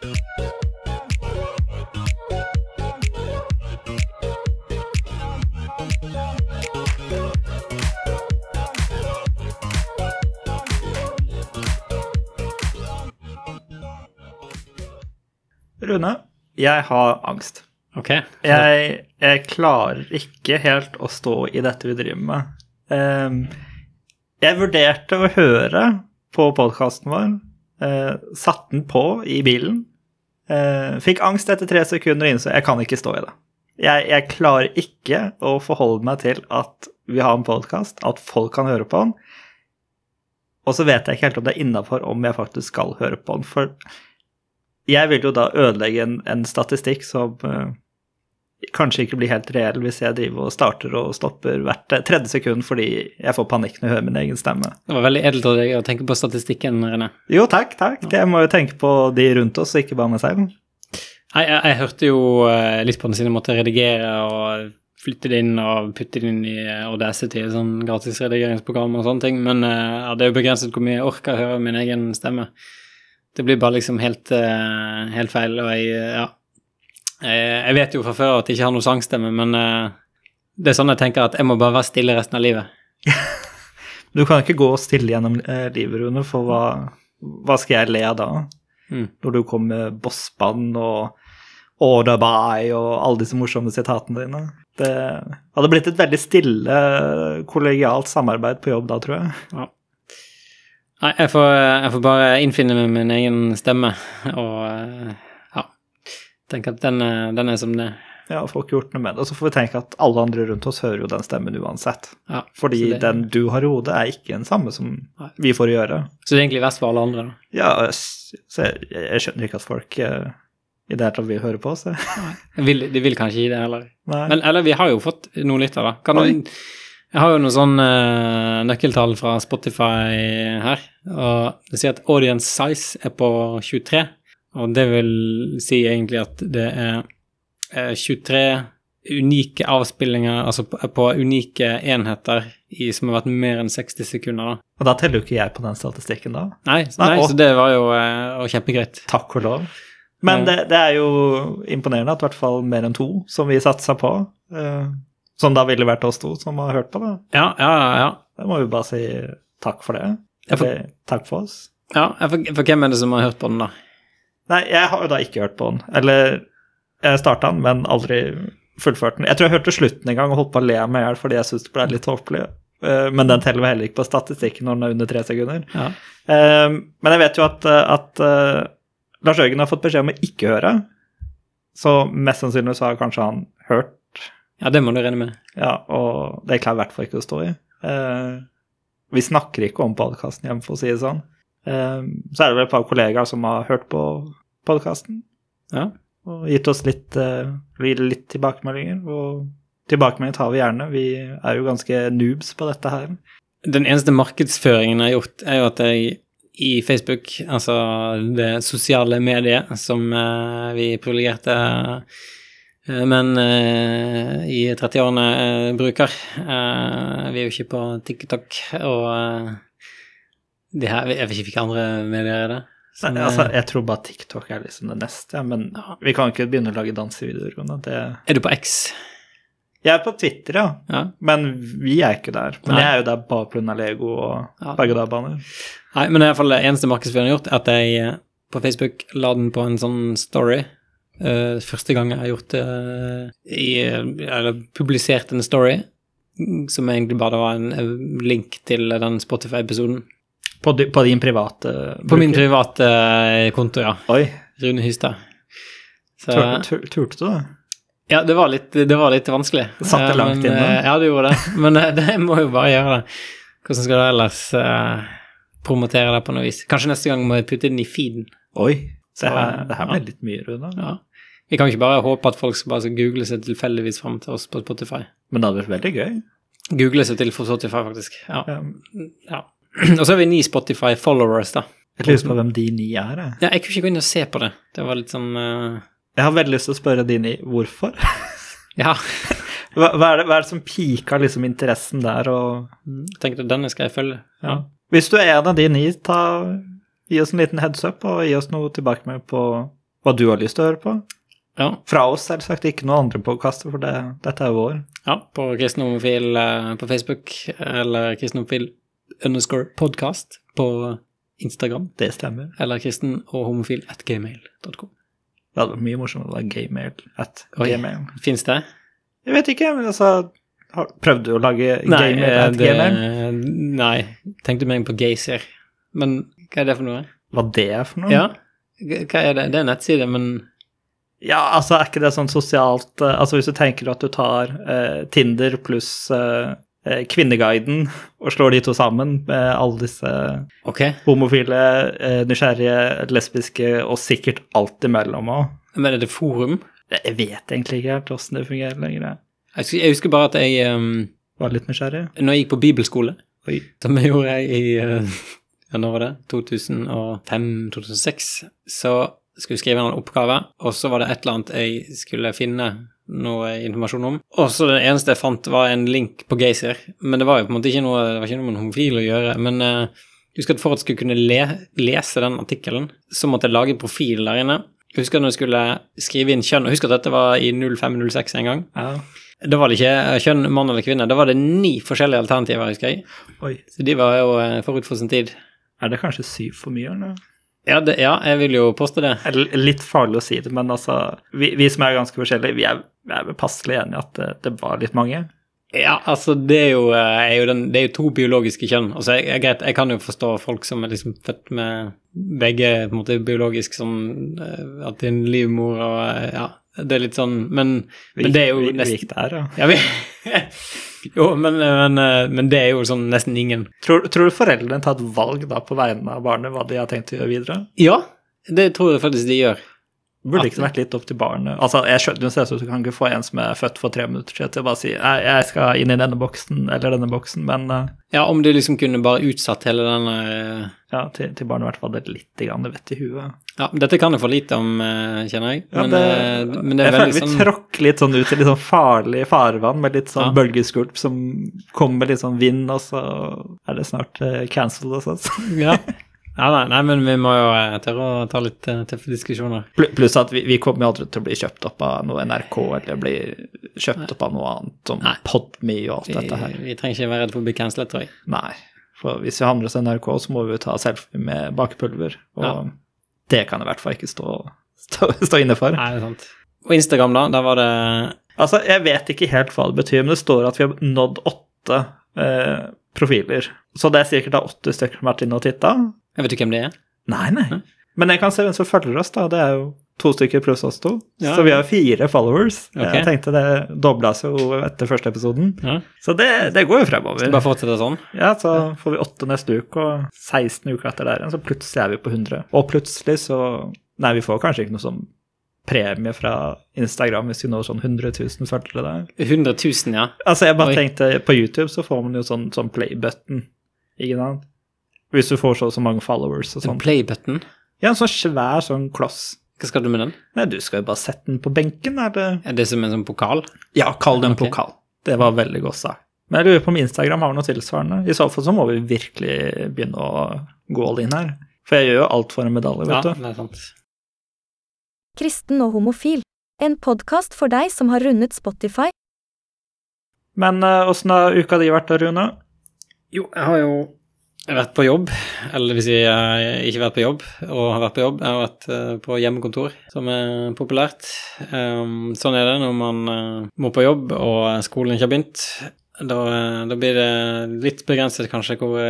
Rune, jeg har angst. Ok. Jeg, jeg klarer ikke helt å stå i dette vi driver med. Um, jeg vurderte å høre på podkasten vår. Uh, Satte den på i bilen. Eh, fikk angst etter tre sekunder og innså jeg kan ikke stå i det. Jeg, jeg klarer ikke å forholde meg til at vi har en podkast, at folk kan høre på den. Og så vet jeg ikke helt om det er innafor om jeg faktisk skal høre på den. For jeg vil jo da ødelegge en, en statistikk som eh, kanskje ikke blir helt reell hvis jeg driver og starter og stopper hvert tredje sekund fordi jeg får panikk når jeg hører min egen stemme. Det var veldig edelt av deg å tenke på statistikken, René. Jo, takk, takk. Jeg må jo tenke på de rundt oss, ikke bare meg selv. Jeg, jeg, jeg hørte jo eh, litt på den siden jeg måtte redigere og flytte det inn og putte det inn i Audacity, sånn gratis redigeringsprogram og sånne ting, men eh, ja, det er jo begrenset hvor mye jeg orker å høre min egen stemme. Det blir bare liksom helt, eh, helt feil, og jeg ja. Jeg vet jo fra før at jeg ikke har noe sangstemme, men det er sånn jeg tenker at jeg må bare være stille resten av livet. du kan ikke gå stille gjennom livet, Rune, for hva, hva skal jeg le av da? Mm. Når du kommer med bossband og Order by og alle disse morsomme sitatene dine. Det hadde blitt et veldig stille, kollegialt samarbeid på jobb da, tror jeg. Ja. Nei, jeg får, jeg får, bare innfinne meg med min egen stemme og ja, tenke at den, den er som det er. Ja, får ikke gjort noe med det. Og så får vi tenke at alle andre rundt oss hører jo den stemmen uansett. Ja, Fordi det... den du har i hodet, er ikke den samme som Nei. vi får gjøre. Så det er egentlig verst for alle andre, da? Ja, så jeg, jeg skjønner ikke at folk uh, i det hele tatt vil høre på oss. de, vil, de vil kanskje ikke det heller. Nei. Men eller vi har jo fått noen lytter, da. Kan du, jeg har jo noen sånn uh, nøkkeltall fra Spotify her, og det sier at audience size er på 23, og det vil si egentlig at det er 23 unike avspillinger, altså på, unike enheter i, som har vært mer enn 60 sekunder. da. Og da teller jo ikke jeg på den statistikken, da? Nei, nei, nei så det var jo uh, kjempegreit. Takk og lov. Men det, det, er jo imponerende at i hvert fall mer enn to som vi satsa på, uh, som da ville vært oss to som har hørt på det. Ja, ja, ja. Det må vi bare si takk for det. Eller takk for oss. Ja, for, for hvem er det som har hørt på den, da? Nei, jeg har jo da ikke hørt på den. Eller jeg starta den, men aldri fullført den. Jeg tror jeg hørte slutten en gang og holdt på å le meg i hjel fordi jeg syntes det ble litt tåpelig. Men den teller heller ikke på statistikken når den er under tre sekunder. Ja. Men jeg vet jo at, at Lars Jørgen har fått beskjed om å ikke høre. Så mest sannsynlig så har kanskje han hørt. Ja, det må du regne med. Ja, og det klarer i hvert fall ikke å stå i. Vi snakker ikke om podkasten hjemme, for å si det sånn. Så er det vel et par kollegaer som har hørt på podkasten. Ja og gitt oss litt, uh, litt tilbakemeldinger. Og tilbakemeldinger tar vi gjerne. Vi er jo ganske noobs på dette her. Den eneste markedsføringen jeg har gjort, er jo at jeg i Facebook, altså det sosiale mediet som uh, vi privilegerte uh, menn i 30-årene bruker. vi er jo ikke på TikTok og det her, Jeg vet ikke hvilke andre medier er det. Nei, altså, jeg tror bare TikTok er liksom det neste, men vi kan ikke begynne å lage dansevideoer. Det... Er du på X? Jeg er på Twitter, ja. ja. Men vi er ikke der. Men Nei. jeg er jo der bare pga. Lego og ja. berg-og-dal-baner. Nei, men i hvert fall det eneste markedsføringen jeg har gjort, at jeg eh, på Facebook la den på en sånn story. Uh, første gang jeg har gjort det uh, i, Eller publisert en story som egentlig bare var en link til den Spotify-episoden. På, på, din private bruker? På min private eh, konto, ja. Oi. Rune Hystad. Turte tur, du det? Ja, det var litt, det var litt vanskelig. Det satt det langt inne? Eh, ja, det gjorde det. Men det, det må jo bare gjøre det. Hvordan skal du ellers uh, promotere det på noe vis? Kanskje neste gang må jeg putte den i feeden. Oi. Se her, det her ble ja. litt mye, Rune. Ja. Vi kan ikke bare håpe at folk skal bare google seg tilfeldigvis fram til oss på Spotify. Men det hadde vært veldig gøy. Google seg til for Spotify, faktisk. Ja. ja. Og så har vi ni Spotify followers, da. Jeg lurer på hvem de ni er. Jeg. Ja, jeg kunne ikke gå inn og se på det. Det var litt sånn uh... Jeg har veldig lyst til å spørre de ni hvorfor. ja. hva, hva, er det, hva, er det, som piker liksom interessen der, og Jeg Tenkte denne skal jeg følge. Ja. Hvis du er en av de ni, ta, gi oss en liten heads up, og gi oss noe tilbake med på hva du har lyst til å høre på. Ja. Fra oss selvsagt, ikke noen andre podkaster, for det, dette er vår. ja på kristen homofil eh, på Facebook, eller kristen homofil underscore podcast på Instagram, Det stemmer. eller kristen og homofil at gmail.com. Det hadde vært mye morsommere å være gaymail at gmail. Fins det? Jeg vet ikke, men altså har, Prøvde du å lage gaymail eh, at det, gmail? nei. Tenkte meg på Gaysir. Men hva er det for noe? Hva det er for noe? Ja, hva er det? Det er en nettside, men Ja, altså er ikke det sånn sosialt eh, Altså hvis du tenker at du tar eh, Tinder pluss eh, eh, Kvinneguiden og slår de to sammen med alle disse okay. homofile, eh, nysgjerrige, lesbiske og sikkert alt imellom òg. Men er det forum? Jeg vet egentlig ikke helt åssen det fungerer lenger. Jeg husker, jeg husker bare at jeg um, var litt nysgjerrig. Når jeg gikk på bibelskole, Oi. som jeg gjorde jeg i uh, ja, når var det? 2005-2006, så skulle jeg skrive en oppgave, og så var det et eller annet jeg skulle finne noe informasjon om. Og så det eneste jeg fant, var en link på Gaysir. Men det var jo på en måte ikke noe, det var ikke noe med en homofil å gjøre. Men uh, husk at for at jeg skulle kunne le lese den artikkelen, så måtte jeg lage en profil der inne. Husker når jeg skulle skrive inn kjønn, og husk at dette var i 0506 en gang. Ja. Da var det ikke eh, kjønn mann eller kvinne, da var det ni forskjellige alternativer, husker jeg. Oi. Så de var jo eh, forut for sin tid. Er det kanskje syv for mye, eller? Ja, det, ja jeg vil jo påstå det. Litt farlig å si det, men altså Vi, vi som er ganske forskjellige, vi er, vi er passelig enige i at det, det var litt mange. Ja, altså, det er jo, eh, er jo, den, det er jo to biologiske kjønn. Altså, jeg, jeg, greit, jeg kan jo forstå folk som er liksom født med begge på en måte biologisk som eh, At det er en livmor og eh, Ja, det er litt sånn Men, Vi, men det er jo nesten vi gikk der, ja. ja, vi, Jo, men, men, eh, men det er jo sånn nesten ingen. Tror, tror du foreldrene tar et valg da på vegne av barnet hva de har tenkt å gjøre videre? Ja, det tror jeg faktisk de gjør. Burde At- ikke det vært litt opp til barnet? Altså, jeg skjønner jo selvsagt at du kan ikke få en som er født for tre minutter siden til å bare si jeg skal inn i denne boksen eller denne boksen, men uh, Ja, om du liksom kunne bare utsatt hele den uh, ja, til, til barnet i hvert fall det litt grann vett i huet. Ja, dette kan jeg for lite om, uh, kjenner jeg. Ja, Men, det, eh, men det er jeg veldig føler vi sånn tråkker litt sånn ut i litt sånn farlig farvann med litt sånn Ja. bølgeskvulp som kommer med litt sånn vind, og så er det snart cancelled og sånn. Ja. Ja, nei, nei, men vi må jo eh, tørre å ta litt eh, tøffe diskusjoner. Pl- Pluss at vi, vi kommer jo aldri til å bli kjøpt opp av noe NRK eller bli kjøpt opp av noe annet, som Podme og alt Vi, dette her. vi trenger ikke være redd for å bli cancelet, tror jeg. Nei. For hvis vi handler hos NRK, så må vi jo ta selfie med bakepulver, og Ja. det kan jeg i hvert fall ikke stå, stå, stå inne for. Nei, det er sant. Og Instagram, da? Der var det Altså, jeg vet ikke helt hva det betyr, men det står at vi har nådd åtte eh, profiler. Så det er sikkert da åtte stykker som har vært inne og titta. Jeg vet ikke hvem det er. Nei, nei. Men jeg kan se hvem som følger oss, da. Det er jo to stykker pluss oss to. Ja. Så vi har fire followers. Okay. Jeg tenkte det dobla seg jo etter første episoden. Ja. Så det, det går jo fremover. Bare fortsette sånn. Ja, så får vi åtte neste uke, og 16 uker etter der igjen, så plutselig er vi på 100. Og plutselig så Nei, vi får kanskje ikke noe sånn premie fra Instagram hvis vi når sånn 100 000 følgere der. 100 000, ja. Altså, jeg bare Oi. tenkte På YouTube så får man jo sånn, sånn play-button, ikke sant? Hvis du får så og så mange followers og En sånn. play-button. Ja, en sånn svær sånn kloss. Hva skal du med den? Nei, du skal jo bare sette den på benken, Er det, Er det som en sånn pokal? Ja, kall det en okay. pokal. Det var veldig godt sagt. Men jeg lurer på om Instagram har noe tilsvarende. I så fall så må vi virkelig begynne å gå all in her. For jeg gjør jo alt for en medalje, Ja, vet du. det er sant. Kristen og homofil. En podkast for deg som har rundet Spotify. Men eh, åssen har uka di vært da, Rune? Jo, jeg har jo vært på jobb, eller si jeg har ikke vært på jobb, og har vært på jobb. Jeg har vært eh, på hjemmekontor, som er populært. Um, sånn er det når man eh, må på jobb og skolen ikke har begynt. Da, eh, da blir det litt begrenset kanskje hvor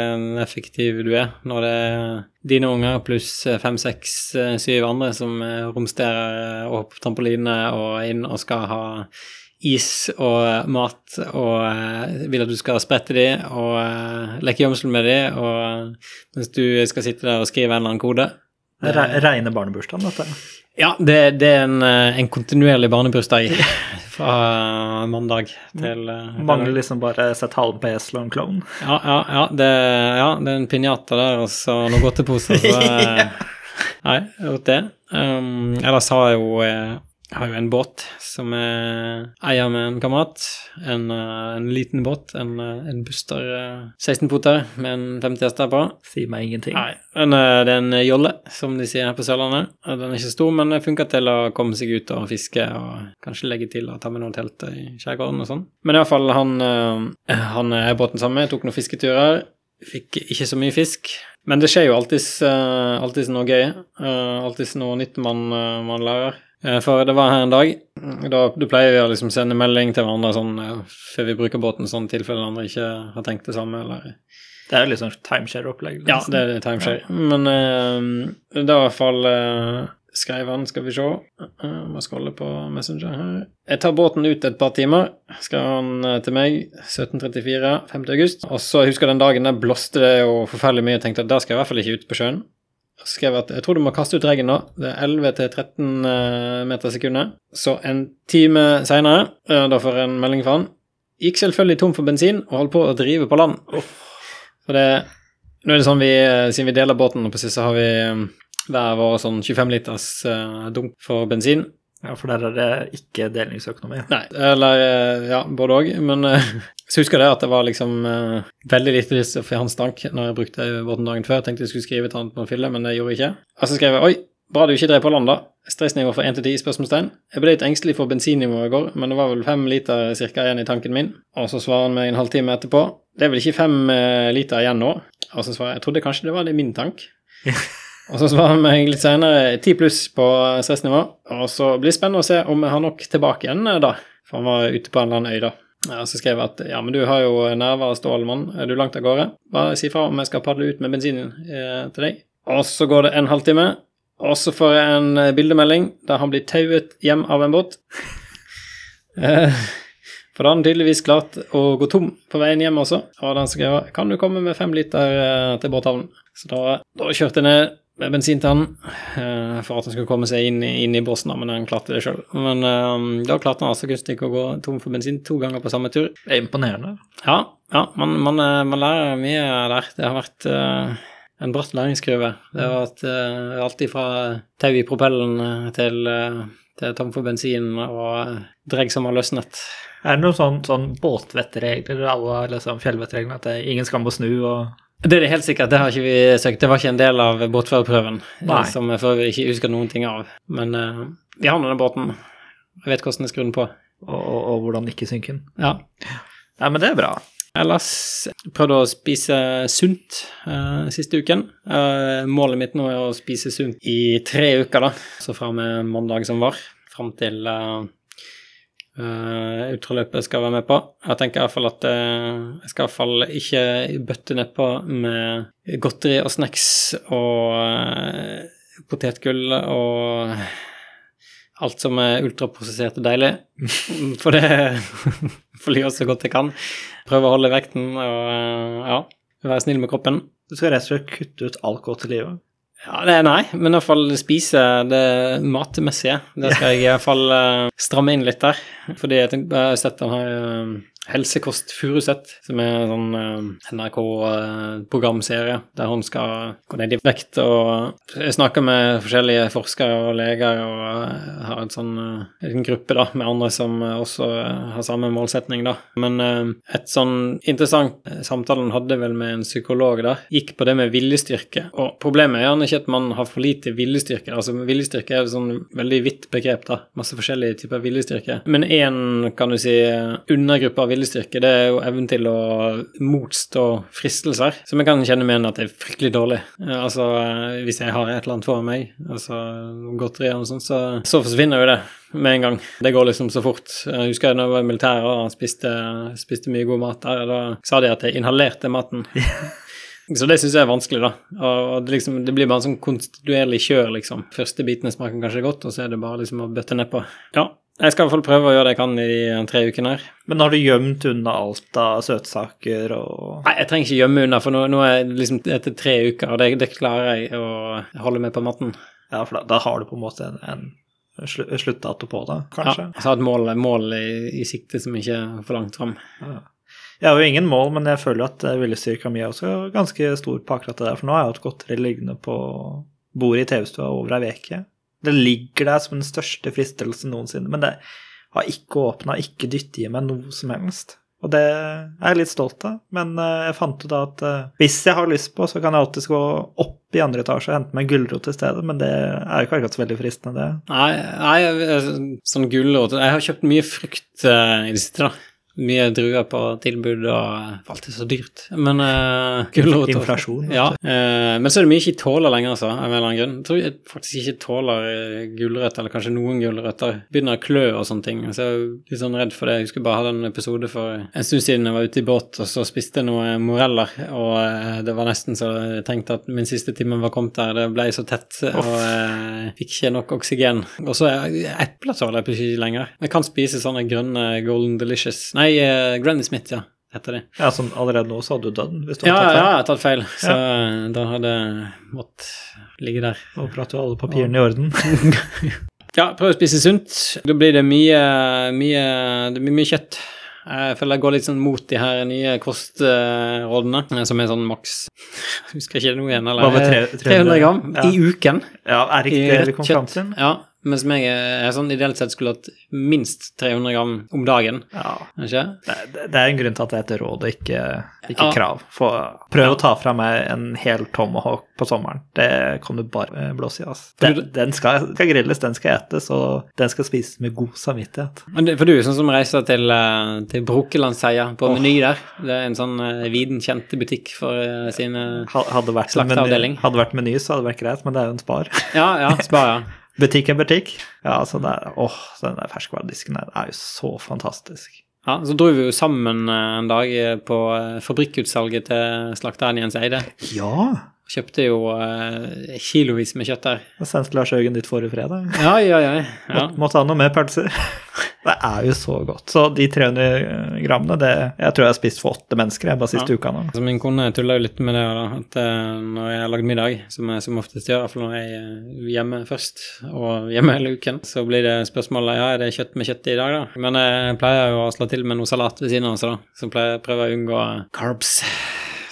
effektiv du er, når det er dine unger pluss fem, seks, syv andre som romsterer opp trampoline og inn og skal ha is og eh, mat, og eh, vil at du skal sprette de og eh, leke gjemsel med de, og mens du skal sitte der og skrive en eller annen kode. Reine barnebursdagen, dette. Ja, det, det er en, en kontinuerlig barnebursdag fra mandag til Mangler liksom bare sett halv på esel og en klovn. Ja, ja, ja, det, ja, det er en pinjata der, og så noen godteposer, så ja. Nei, jeg har gjort det. Um, ellers har jeg jo Jeg har jo en båt som jeg eier med en kamerat. En, eh, en liten båt. En, eh, en Buster eh, 16-foter med en 50 hester på. Si meg ingenting. Nei, eh, det er en jolle, som de sier her på Sørlandet. Den er ikke stor, men funker til å komme seg ut og fiske, og kanskje legge til og ta med noen telt i skjærgården og sånn. Men iallfall, han, eh, han er båten sammen med, tok noen fisketurer. Fikk ikke så mye fisk. Men det skjer jo alltids, eh, alltids noe gøy. Alltids noe nytt man, eh, man lærer. Eh, For det var her en dag. Da, da pleier vi å liksom sende melding til hverandre sånn, eh, før vi bruker båten, sånn i tilfelle andre ikke har tenkt det samme. eller Det er jo litt sånn timeshare-opplegg. ja, det er timeshare. Men det er i hvert fall uh, skrev han, skal vi se uh, Må scrolle på Messenger her. Jeg tar båten ut et par timer, skrev han eh, til meg. 1734, 5. august. Og så husker jeg den dagen der blåste det jo forferdelig mye. Jeg tenkte at der skal jeg i hvert fall ikke ut på sjøen. Skrev at jeg tror du må kaste ut regelen nå. Det er 11 til 13 eh, meter sekundet. Så en time seinere, da får jeg en melding fra han. Gikk selvfølgelig tom for bensin og holdt på å drive på land. For det Nå er det sånn vi, eh, siden vi deler båten, og precis så har vi eh, hver vår sånn 25 liters eh, dunk for bensin. Ja, for der er det ikke delingsøkonomi. Nei, eller eh, ja, både òg. Men jeg så husker jeg at det var liksom eh, veldig lite risiko for hans tank når jeg brukte båten dagen før. Jeg tenkte jeg skulle skrive et annet på en fille, men det gjorde jeg ikke. Og så skrev jeg oi, bra du ikke drev på land, da. Stressnivå fra 1 til 10? spørsmålstegn. Jeg ble litt engstelig for bensinnivået i går, men det var vel fem liter cirka igjen i tanken min. Og så svarer han meg en halvtime etterpå. Det er vel ikke fem eh, liter igjen nå? Og så svarer jeg jeg trodde kanskje det var det min tank. Og så svarer vi litt senere 10 pluss på stressnivå. Og så blir det spennende å se om vi har nok tilbake igjen eh, da. For han var ute på en eller annen øy, da. Og så skrev jeg at ja, men du har jo nerver, Stålmann. Er du langt av gårde? Bare si fra om jeg skal padle ut med bensinen eh, til deg. Og så går det en halvtime, og så får jeg en eh, bildemelding der han blir tauet hjem av en båt. Eh, For da har han tydeligvis klart å gå tom på veien hjem også. Og da skrev kan du komme med fem liter til båthavnen. Så da, da kjørte jeg ned med bensintann eh, for at han skulle komme seg inn, inn i bossen, men han klarte det sjøl. Men eh, da klarte han altså kunstig å gå tom for bensin to ganger på samme tur. Det er imponerende. Ja, ja man, man, eh, man lærer mye der. Det har vært en bratt læringskurve. Det har vært alt fra tau i propellen til, til tom for bensin og dregg som har løsnet. Er det noen sånn, sånn båtvettregler eller liksom fjellvettreglene at ingen skal må snu og Det er det helt sikkert, det har ikke vi søkt. Det var ikke en del av båtførerprøven, eh, som jeg for ikke husker noen ting av. Men uh, vi har nå den båten. Jeg vet hvordan jeg skrur den på. og, og, og hvordan ikke synke den. Ja. Ja, men det er bra. Ellers prøvde å spise sunt uh, siste uken. Uh, målet mitt nå er å spise sunt i tre uker, da. Så fra med mandag som var, fram til uh, ultraløpet skal være med på. Jeg tenker i hvert fall at uh, jeg skal i hvert fall ikke bøtte nedpå med godteri og snacks og uh, potetgull og alt som er ultraprosessert og deilig. For det jeg gjøre så godt jeg kan. Prøve å holde vekten og ja, være snill med kroppen. Du skal rett og slett kutte ut alt godt i livet. Ja, det, nei, men i hvert fall spise det matmessige. Det skal jeg i hvert fall eh, stramme inn litt der. Fordi jeg har sett den her eh, Helsekost Furuset, som er en sånn uh, NRK-programserie der hun skal gå ned i vekt og jeg snakker med forskjellige forskere og leger og eh, har en sånn eh, en gruppe da, med andre som eh, også eh, har samme målsetning, da. Men eh, et sånn interessant eh, samtale hun hadde vel med en psykolog der, gikk på det med viljestyrke. Og problemet er gjerne ikke at man har for lite viljestyrke. Altså viljestyrke er et sånn veldig vidt begrep, da. Masse forskjellige typer viljestyrke. Men én, kan du si, undergruppe av viljestyrke, det er jo evnen til å motstå fristelser, som jeg kan kjenne med at det er fryktelig dårlig. Eh, Altså, eh, hvis jeg har et eller annet foran meg, altså godteri og sånt, så, så forsvinner jo det med en gang. Det går liksom så fort. Jeg husker da jeg var i militæret og spiste, spiste mye god mat der, og da sa de at jeg inhalerte maten. Så det syns jeg er vanskelig, da. Og det, liksom, det blir bare en sånn konstituerlig kjør, liksom. Første bitene smaker kanskje godt, og så er det bare liksom å bøtte nedpå. Ja, jeg skal i hvert fall prøve å gjøre det jeg kan i de tre ukene her. Men har du gjemt unna alt av søtsaker og Nei, jeg trenger ikke gjemme unna, for nå, nå er det liksom etter tre uker, og det, det klarer jeg å holde med på matten. Ja, for da, da har du på en måte en, en slu- sluttdato på det, kanskje? Ja, så har jeg et mål, mål i, i sikte som ikke er for langt fram. Ja. Jeg har jo ingen mål, men jeg føler at eh, viljestyrka mi er også ganske stor på akkurat det der. For nå har jeg hatt godteri liggende på bordet i TV-stua over ei uke. Det ligger der som den største fristelsen noensinne, men det har ikke åpna, ikke dyttet i meg noe som helst. Og det er jeg litt stolt av, men eh, jeg fant ut at eh, hvis jeg har lyst på, så kan jeg alltid gå opp i andre etasje og hente meg gulrot i stedet, men det er jo ikke akkurat så veldig fristende, det. Nei, nei sånn gulrot Jeg har kjøpt mye frukt eh, i det siste, da. Mye druer på tilbud, og for alt er så dyrt. Men uh, gulrot Inflasjon, Ja. Uh, men så er det mye jeg ikke tåler lenger, altså, av en eller annen grunn. Jeg tror jeg faktisk ikke tåler eh, gulrøtter, eller kanskje noen gulrøtter. Begynner å klø og sånne ting. Så jeg er litt sånn redd for det. Jeg husker bare hadde en episode for en stund siden jeg var ute i båt, og så spiste jeg noen moreller, og uh, det var nesten så jeg tenkte at min siste time var kommet der. Det ble så tett, og uh, fikk ikke nok oksygen. Og så er epler tåler jeg plutselig ikke lenger. Jeg kan spise sånne grønne Golden Delicious Nei, eh, Granny Smith, ja. Heter det. Ja, Som allerede nå så hadde du dødd hvis du Ja, hadde ja, tatt jeg feil. har tatt feil, så da hadde jeg måttet ligge der. Og prate alle papirene i orden. Ja, prøv å spise sunt. Da blir det mye, mye, det blir mye kjøtt. Jeg føler jeg går litt sånn mot de her nye kostrådene, eh, som er sånn maks Husker ikke det nå igjen, eller? Bare med 300 gram Ja. i uken. Ja, er ikke det vi kom fram til? Ja, mens jeg er sånn ideelt sett skulle hatt minst 300 gram om dagen. Ja. Ikke? Det, det- er en grunn til at det er et råd og ikke, ikke Ja. krav. For, prøv å ta fra meg en hel tomahawk på sommeren. Det kan du bare eh, blåse i. Altså. Den, den skal, skal grilles, den skal etes, og den skal spises med god samvittighet. For du er sånn som reiser til, eh, til Brokelandseia på oh. Meny der. Det er en sånn eh, viden kjent butikk for sin Hadde vært, Slakteavdeling. hadde vært meny, så hadde det vært greit, men det er jo en spar. Ja, ja, spar, ja. Butikk er butikk. Ja, så det er, åh, den der ferskvaredisken der er jo så fantastisk. Ja, Så dro vi jo sammen eh, en dag eh, på eh, fabrikkutsalget til slakteren Jens Eide. Ja! Kjøpte jo eh, kilovis med kjøtt der. Jeg sendte Lars Øygen dit forrige fredag. Ja, ja, ja. ja. Måtte, måtte ha noe mer pølser. Det er jo så godt. Så de 300 grammene, det Jeg tror jeg har spist for åtte mennesker jeg bare siste Ja. uka nå. Så min kone tulla jo litt med det da, at eh, når jeg har lagd middag, som jeg som oftest gjør, iallfall når jeg er hjemme først, og hjemme hele uken, så blir det spørsmålet ja, er det kjøtt med kjøtt i dag, da? Men jeg pleier jo å slå til med noe salat ved siden av så da. Så pleier jeg prøver jeg å unngå carbs.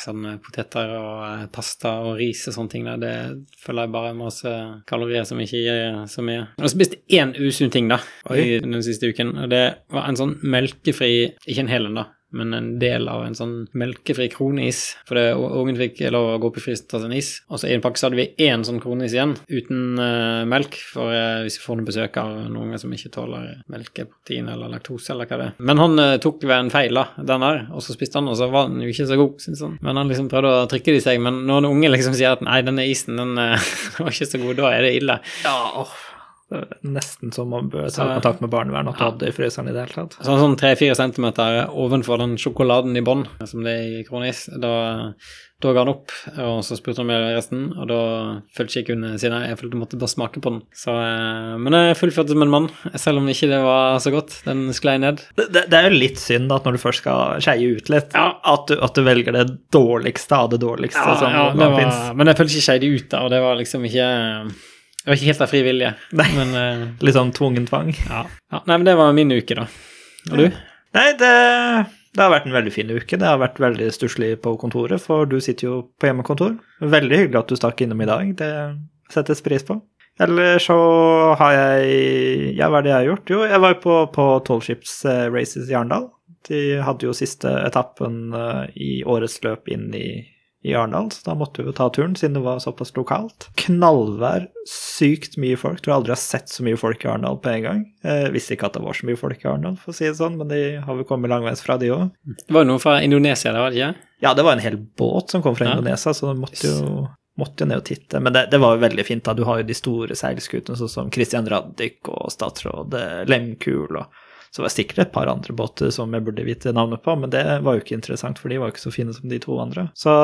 Sånn poteter og eh, pasta og ris og sånne ting. Der. Det føler jeg bare er masse kalorier som ikke gir så mye. Jeg har spist én usunn ting da, i den siste uken, og det var en sånn melkefri Ikke en hel en, da, men en del av en sånn melkefri kroneis. For det, ungen fikk lov å gå i frysen og ta seg en is. Og så i en pakke så hadde vi én sånn kroneis igjen, uten uh, melk, for uh, hvis vi får noen besøk av noen som ikke tåler melkeprotein eller laktose eller hva det er. Men han uh, tok ved en feil, da, den der, og så spiste han, og så var den jo ikke så god, syns han. Men han liksom prøvde å trykke det i seg, men når en unge liksom sier at nei, denne isen, den var ikke så god, da er det ille. Ja, åh. Nesten som man bør ta kontakt med barnevernet at du Ja. hadde i fryseren i det hele tatt. Sånn, sånn 3-4 centimeter ovenfor den sjokoladen i bånn, som det er i kronis, da, da ga han opp, og så spurte han meg resten, og da følte ikke under sine, jeg følte jeg måtte bare smake på den. Så, eh, men jeg fullførte som en mann, selv om ikke det var så godt. Den sklei ned. Det, det, det er jo litt synd at når du først skal skeie ut litt, Ja. at, du, at du velger det dårligste av det dårligste som ja, det var, men jeg følte ikke skeide ut, da, og det var liksom ikke Det var ikke helt av fri vilje. Nei. Men uh, Litt sånn tvungen tvang. ja. ja. Nei, men det var min uke, da. Og du? Nei, det, det har vært en veldig fin uke. Det har vært veldig stusslig på kontoret, for du sitter jo på hjemmekontor. Veldig hyggelig at du stakk innom i dag. Det settes pris på. Eller så har jeg Ja, hva er det jeg har gjort? Jo, jeg var på, på Tallships eh, Races i Arendal. De hadde jo siste etappen eh, i årets løp inn i, i Arendal, så da måtte vi jo ta turen siden det var såpass lokalt. Knallvær, sykt mye folk. Tror jeg aldri har sett så mye folk i Arendal på en gang. Eh, visste ikke at det var så mye folk i Arendal, for å si det sånn, men de har vel kommet langveis fra, de òg. Det var jo noen fra Indonesia der, var det ikke? Ja, det var en hel båt som kom fra Ja. Indonesia, så det måtte jo, måtte jo ned og titte. Men det, det var jo veldig fint, da. Du har jo de store seilskutene, sånn som Christian Radich og statsråd eh, Lemkul og så var det sikkert et par andre båter som jeg burde vite navnet på, men det var jo ikke interessant, for de var jo ikke så fine som de to andre. Så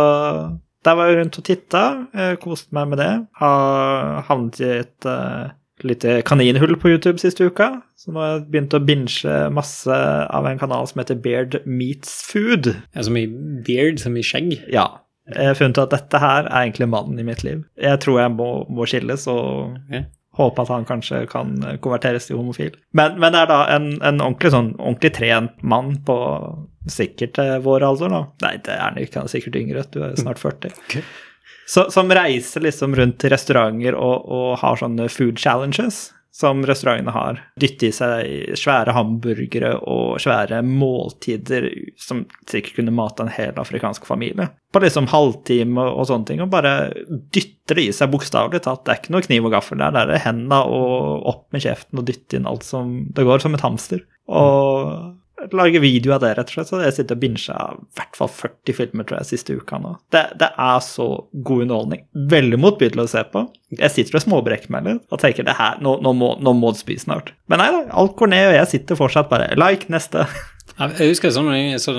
der var jeg rundt og titta, eh, koste meg med det. Har havnet i et uh, lite kaninhull på YouTube siste uka, så nå har jeg begynt å binge masse av en kanal som heter Beard Meets Food. Ja, Som i beard, som i skjegg. Ja. Jeg har funnet ut at dette her er egentlig mannen i mitt liv. Jeg tror jeg må, må skilles og Ok. Håpe at han kanskje kan konverteres til homofil. Men, men det er da en, en ordentlig sånn ordentlig trent mann på sikkert eh, vår alder, nå. Nei, det er han ikke, han er sikkert yngre, du er snart 40. Så, som reiser liksom rundt til restauranter og, og har sånne food challenges som restaurantene har. Dytte i seg svære hamburgere og svære måltider som sikkert kunne mate en hel afrikansk familie. På liksom halvtime og sånne ting, og bare dytter det i seg bokstavelig talt. Det er ikke noe kniv og gaffel der, det er henda og opp med kjeften og dytte inn alt som Det går som et hamster. Og lage video av det, rett og slett. Så jeg sitter og binger i hvert fall 40 filmer tror jeg, siste uka nå. Det, det er så god underholdning. Veldig motbydelig å se på. Jeg sitter og småbrekker meg litt og tenker det her, nå, nå, må, nå må det spise snart. Men nei da, alt går ned, og jeg sitter fortsatt bare like, neste. Jeg husker sånn sånn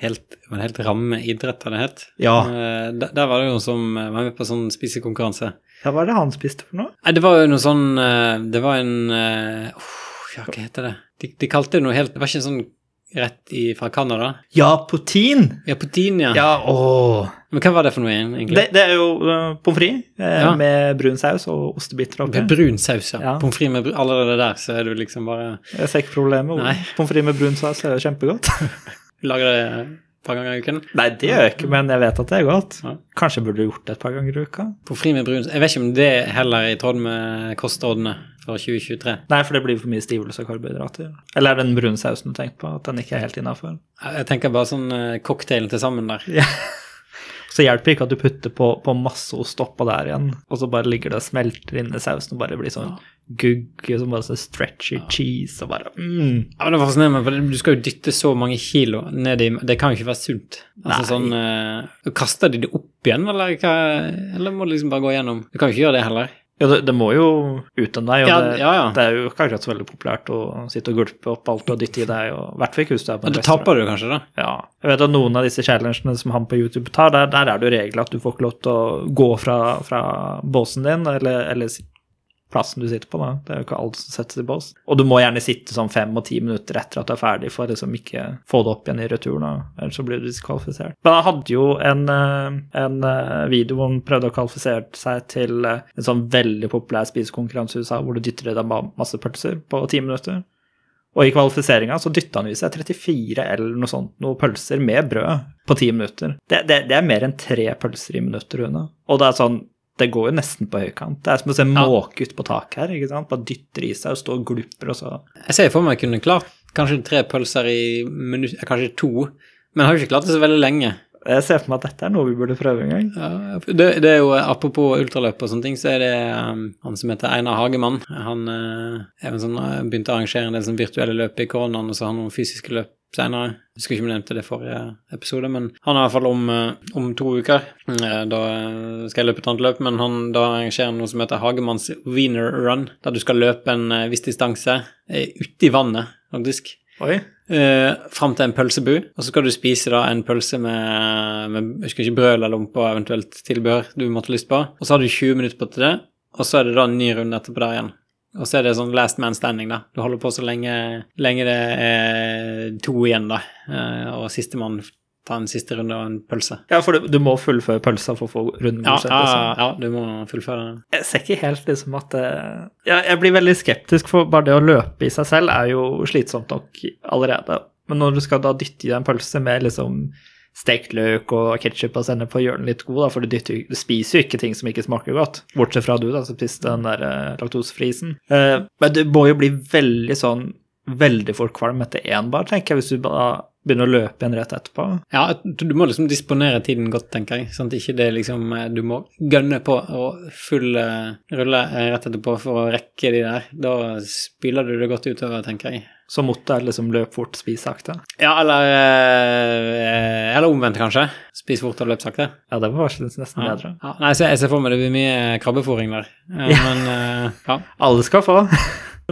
helt, var helt ramme idrett, hadde det het. Ja. Eh, Der, der var det jo som eh, var med på sånn spisekonkurranse. Ja, hva er det han spiste for noe? Nei, det var jo noe sånn Det var en Ja, hva heter det? De, de kalte det noe helt Det var ikke en sånn rett i, fra Canada? Ja, potin! Ja, potin, ja. Ja, åh. Men hva var det for noe igjen, egentlig? Det, det er jo uh, pommes frites eh, Ja. med brun saus og ostebiter oppi. Med brun saus, ja. Ja. Pommes frites med brun Allerede der så er du liksom bare Jeg ser ikke problemet. Pommes frites med brun saus er kjempegodt. Lager det et par ganger i uken. Nei, det gjør jeg ikke, men jeg vet at det er godt. Ja. Kanskje burde du gjort det et par ganger i uka. På fri med brun Jeg vet ikke om det heller er i tråd med kostrådene for 2023. Nei, for det blir for mye stivelse og karbohydrater. Eller er det den brune sausen du tenker på, at den ikke er helt innafor? Jeg tenker bare sånn eh, cocktailen til sammen der. Så hjelper det ikke at du putter på, på masse ost oppå der igjen, og så bare ligger det og smelter inni sausen og bare blir sånn gugg, som bare så stretchy cheese og bare mm. Ja, men det fascinerer meg, for du skal jo dytte så mange kilo ned i Det kan jo ikke være sunt. Altså Nei. sånn eh, Kaster de det opp igjen, eller, eller må du liksom bare gå gjennom? Du kan jo ikke gjøre det heller. Ja, det, det må jo ut en vei, og Ja, det, ja, ja. det er jo ikke akkurat så veldig populært å sitte og gulpe opp alt og dytte i deg, og hvert fall ikke hvis du er på en restaurant. Det taper du kanskje, da. Ja. Jeg vet at noen av disse challengene som han på YouTube tar, der, der er det jo regler at du får ikke lov til å gå fra, fra båsen din, eller, eller plassen du sitter på, da. Det er jo ikke alt som settes i bås. Og du må gjerne sitte sånn fem og ti minutter etter at du er ferdig, for å liksom ikke få det opp igjen i returen, ellers så blir du diskvalifisert. Men han hadde jo en, eh, en eh, video hvor han prøvde å kvalifisere seg til eh, en sånn veldig populær spisekonkurranse i USA, hvor du dytter i deg masse pølser på ti minutter. Og i kvalifiseringa så dytta han i seg 34 eller noe sånt, noe pølser med brød på ti minutter. Det, det, det er mer enn tre pølser i minuttet, Rune. Og det er sånn Det går jo nesten på høykant. Det er som å se måke ut på taket her. ikke sant? Bare dytter i seg og står og glupper, og så Jeg ser for meg jeg kunne klart kanskje tre pølser i minutt, eh, kanskje to, men jeg har jo ikke klart det så veldig lenge. Jeg ser for meg at dette er noe vi burde prøve en gang. Ja, det, det er jo, Apropos ultraløp og sånne ting, så er det um, han som heter Einar Hagemann. Han uh, sånn, begynte å arrangere en del sånn virtuelle løp i koronaen, og så har han noen fysiske løp senere. Jeg husker ikke om jeg nevnte det i forrige episode, men han er i hvert fall om, uh, om to uker. Uh, da skal jeg løpe et annet løp, men han da arrangerer noe som heter Hagemanns Wiener Run, der du skal løpe en uh, viss distanse uti vannet, faktisk. Oi. Uh, fram til en pølsebu, og så skal du spise da en pølse med, med jeg husker ikke brød eller lompe og eventuelt tilbehør du måtte ha lyst på. Og så har du 20 minutter på til det, og så er det da en ny runde etterpå der igjen. Og så er det sånn last man standing, da. Du holder på så lenge, lenge det er to igjen, da. Uh, og sistemann tar en siste runde og en pølse. Ja, for du, du må fullføre pølsa for å få runden Ja, godkjent. ja, liksom. ja, du må fullføre den. Jeg ser ikke helt liksom at det ja, Jeg blir veldig skeptisk, for bare det å løpe i seg selv er jo slitsomt nok allerede. Men når du skal da dytte i deg en pølse med liksom stekt løk og ketsjup og sennep for å gjøre den litt god, da, for du, dytter, du spiser jo ikke ting som ikke smaker godt, bortsett fra du, da, som spiste den der eh, laktosefrisen. Eh, men du må jo bli veldig sånn veldig fort kvalm etter én bar, tenker jeg, hvis du bare begynner å løpe igjen rett etterpå. Ja, du må liksom disponere tiden godt, tenker jeg. Sånn at ikke det liksom eh, Du må gønne på og full eh, rulle eh, rett etterpå for å rekke de der. Da spiller du det godt utover, tenker jeg. Så måtte jeg liksom løpe fort, spise sakte. Ja, eller eh, Eller omvendt, kanskje. Spis fort og løpe sakte. Ja, det var nesten bedre. Ja, nei, så jeg ser for meg det blir mye krabbefòring der. Eh. Men eh, ja. Alle skal få.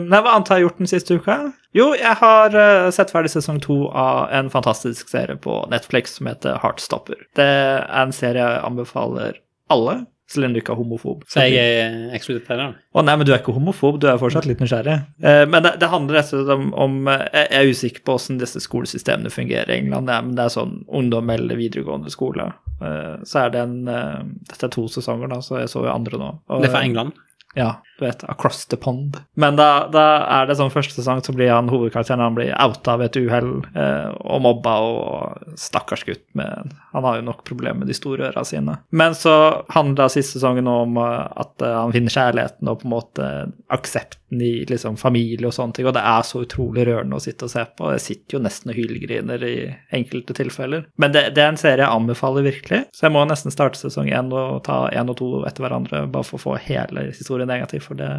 Nei, Hva annet har jeg gjort den siste uka? Jo, jeg har sett ferdig sesong to av en fantastisk serie på Netflix som heter Heartstopper. Det er en serie jeg anbefaler alle, så lenge du ikke er homofob. Så jeg er ekskludert player? Å nei, men du er ikke homofob, du er fortsatt litt nysgjerrig. Eh, men det, det handler rett og slett om, om eh, Jeg er usikker på hvordan disse skolesystemene fungerer i England, ja, men det er sånn ungdom eller videregående skole. Eh, så er det en Dette er to sesonger, da, så jeg så jo andre nå. Og- Det er fra England. Ja, du vet, across the pond. Men da, da er det sånn første sesong så blir han hovedkarakteren han blir outa ved et uhell eh, og mobba og stakkars gutt med Han har jo nok problemer med de store øra sine. Men så handler siste sesongen om eh, at eh, han finner kjærligheten og på en måte aksepten i liksom familie og sånne ting, og det er så utrolig rørende å sitte og se på. Jeg sitter jo nesten og hylgriner i enkelte tilfeller. Men det, det er en serie jeg anbefaler virkelig, så jeg må nesten starte sesong én og ta én og to etter hverandre bare for å få hele historien negativ, for det,